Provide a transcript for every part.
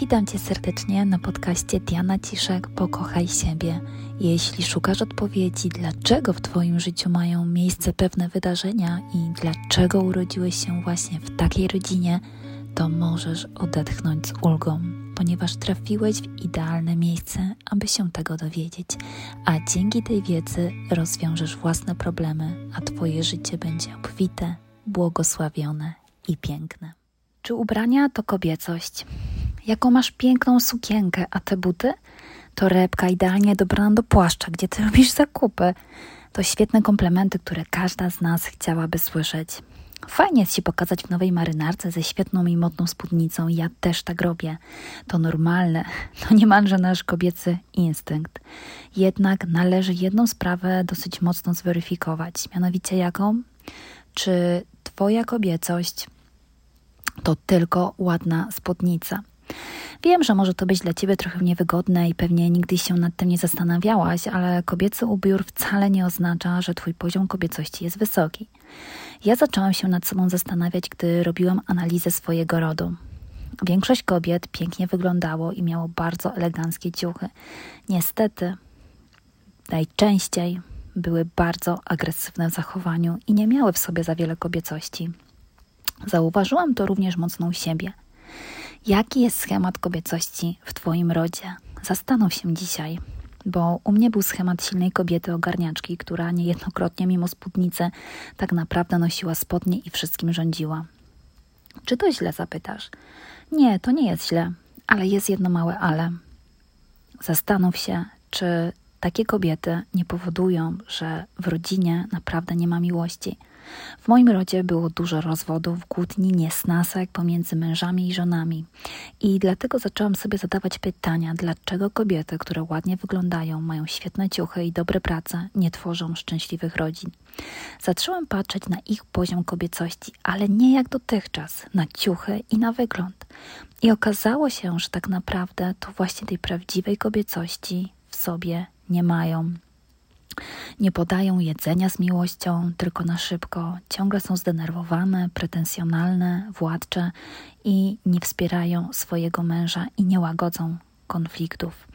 Witam Cię serdecznie na podcaście Diana Ciszek Pokochaj siebie. Jeśli szukasz odpowiedzi, dlaczego w Twoim życiu mają miejsce pewne wydarzenia i dlaczego urodziłeś się właśnie w takiej rodzinie, to możesz odetchnąć z ulgą, ponieważ trafiłeś w idealne miejsce, aby się tego dowiedzieć, a dzięki tej wiedzy rozwiążesz własne problemy, a Twoje życie będzie obfite, błogosławione i piękne. Czy ubrania to kobiecość? Jaką masz piękną sukienkę, a te buty? Torebka idealnie dobrana do płaszcza, gdzie ty robisz zakupy. To świetne komplementy, które każda z nas chciałaby słyszeć. Fajnie jest się pokazać w nowej marynarce ze świetną i modną spódnicą. Ja też tak robię. To normalne. To niemalże nasz kobiecy instynkt. Jednak należy jedną sprawę dosyć mocno zweryfikować. Mianowicie jaką? Czy twoja kobiecość to tylko ładna spódnica? Wiem, że może to być dla ciebie trochę niewygodne i pewnie nigdy się nad tym nie zastanawiałaś, ale kobiecy ubiór wcale nie oznacza, że twój poziom kobiecości jest wysoki. Ja zaczęłam się nad sobą zastanawiać, gdy robiłam analizę swojego rodu. Większość kobiet pięknie wyglądało i miało bardzo eleganckie ciuchy. Niestety, najczęściej były bardzo agresywne w zachowaniu i nie miały w sobie za wiele kobiecości. Zauważyłam to również mocno u siebie – Jaki jest schemat kobiecości w Twoim rodzie? Zastanów się dzisiaj, bo u mnie był schemat silnej kobiety ogarniaczki, która niejednokrotnie mimo spódnicy tak naprawdę nosiła spodnie i wszystkim rządziła. Czy to źle zapytasz? Nie, to nie jest źle, ale jest jedno małe ale. Zastanów się, czy takie kobiety nie powodują, że w rodzinie naprawdę nie ma miłości. W moim rodzie było dużo rozwodów, kłótni, niesnasek pomiędzy mężami i żonami. I dlatego zaczęłam sobie zadawać pytania, dlaczego kobiety, które ładnie wyglądają, mają świetne ciuchy i dobre prace, nie tworzą szczęśliwych rodzin. Zaczęłam patrzeć na ich poziom kobiecości, ale nie jak dotychczas, na ciuchy i na wygląd. I okazało się, że tak naprawdę to właśnie tej prawdziwej kobiecości w sobie nie mają. Nie podają jedzenia z miłością, tylko na szybko. Ciągle są zdenerwowane, pretensjonalne, władcze i nie wspierają swojego męża i nie łagodzą konfliktów.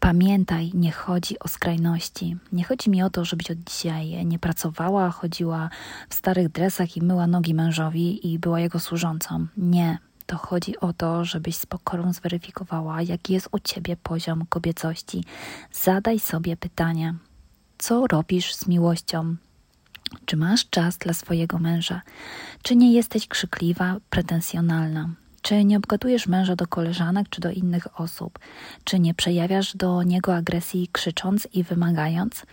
Pamiętaj, nie chodzi o skrajności. Nie chodzi mi o to, żebyś od dzisiaj nie pracowała, chodziła w starych dresach i myła nogi mężowi i była jego służącą. Nie. To chodzi o to, żebyś z pokorą zweryfikowała, jaki jest u ciebie poziom kobiecości. Zadaj sobie pytanie, co robisz z miłością? Czy masz czas dla swojego męża? Czy nie jesteś krzykliwa, pretensjonalna? Czy nie obgadujesz męża do koleżanek czy do innych osób? Czy nie przejawiasz do niego agresji krzycząc i wymagając?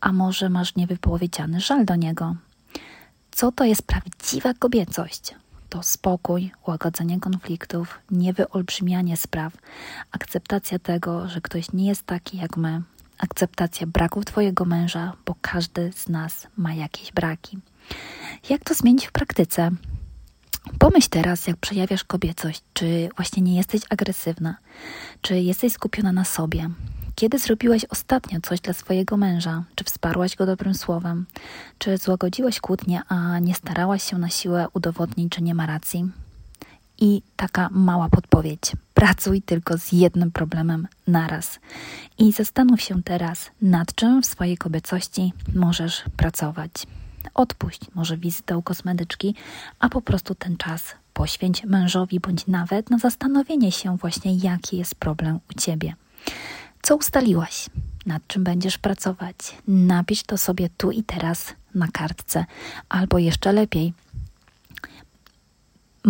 A może masz niewypowiedziany żal do niego? Co to jest prawdziwa kobiecość? To spokój, łagodzenie konfliktów, niewyolbrzymianie spraw, akceptacja tego, że ktoś nie jest taki jak my, akceptacja braków Twojego męża, bo każdy z nas ma jakieś braki. Jak to zmienić w praktyce? Pomyśl teraz, jak przejawiasz kobiecość, czy właśnie nie jesteś agresywna, czy jesteś skupiona na sobie. Kiedy zrobiłaś ostatnio coś dla swojego męża? Czy wsparłaś go dobrym słowem? Czy złagodziłaś kłótnię, a nie starałaś się na siłę udowodnić, że nie ma racji? I taka mała podpowiedź: pracuj tylko z jednym problemem naraz. I zastanów się teraz, nad czym w swojej kobiecości możesz pracować. Odpuść może wizytę u kosmetyczki, a po prostu ten czas poświęć mężowi, bądź nawet na zastanowienie się właśnie, jaki jest problem u ciebie. Co ustaliłaś? Nad czym będziesz pracować? Napisz to sobie tu i teraz na kartce, albo jeszcze lepiej,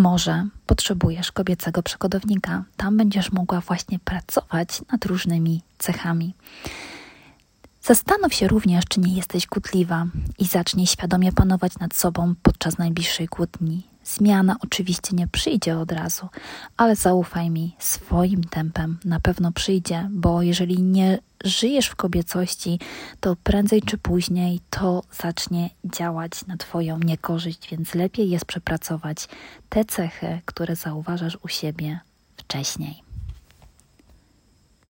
może potrzebujesz kobiecego przekodownika. Tam będziesz mogła właśnie pracować nad różnymi cechami. Zastanów się również, czy nie jesteś kłótliwa i zacznij świadomie panować nad sobą podczas najbliższej kłótni. Zmiana oczywiście nie przyjdzie od razu, ale zaufaj mi, swoim tempem na pewno przyjdzie, bo jeżeli nie żyjesz w kobiecości, to prędzej czy później to zacznie działać na Twoją niekorzyść, więc lepiej jest przepracować te cechy, które zauważasz u siebie wcześniej.